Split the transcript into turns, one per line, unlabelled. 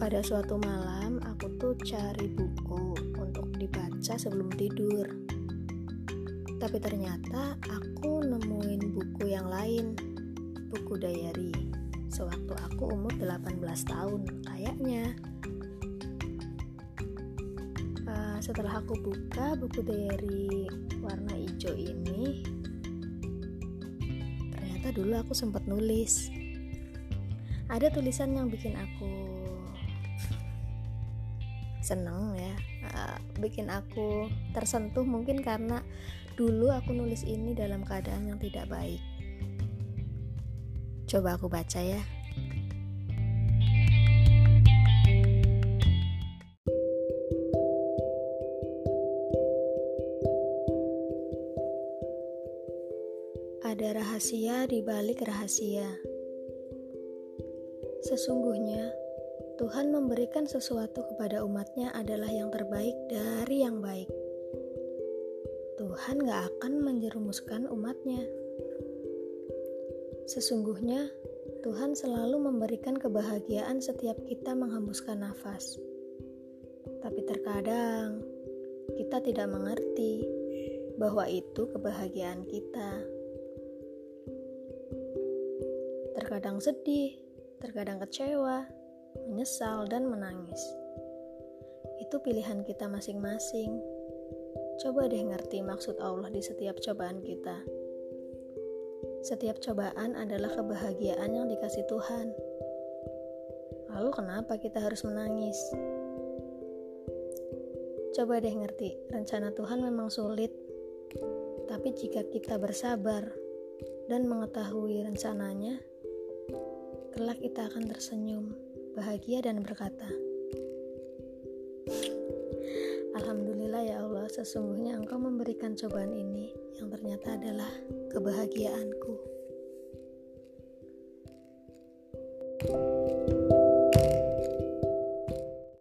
Pada suatu malam, aku tuh cari buku untuk dibaca sebelum tidur. Tapi ternyata aku nemuin buku yang lain, buku diary. Sewaktu aku umur 18 tahun, kayaknya. Uh, setelah aku buka buku diary warna hijau ini, ternyata dulu aku sempat nulis. Ada tulisan yang bikin aku seneng ya. Uh, bikin aku tersentuh mungkin karena dulu aku nulis ini dalam keadaan yang tidak baik. Coba aku baca ya. Ada rahasia di balik rahasia. Sesungguhnya, Tuhan memberikan sesuatu kepada umatnya adalah yang terbaik dari yang baik. Tuhan gak akan menjerumuskan umatnya. Sesungguhnya, Tuhan selalu memberikan kebahagiaan setiap kita menghembuskan nafas. Tapi terkadang, kita tidak mengerti bahwa itu kebahagiaan kita. Terkadang sedih, terkadang kecewa, menyesal, dan menangis. Itu pilihan kita masing-masing. Coba deh ngerti maksud Allah di setiap cobaan kita. Setiap cobaan adalah kebahagiaan yang dikasih Tuhan. Lalu kenapa kita harus menangis? Coba deh ngerti, rencana Tuhan memang sulit. Tapi jika kita bersabar dan mengetahui rencananya, kelak kita akan tersenyum bahagia dan berkata, Alhamdulillah ya Allah, sesungguhnya Engkau memberikan cobaan ini yang ternyata adalah kebahagiaanku. thank you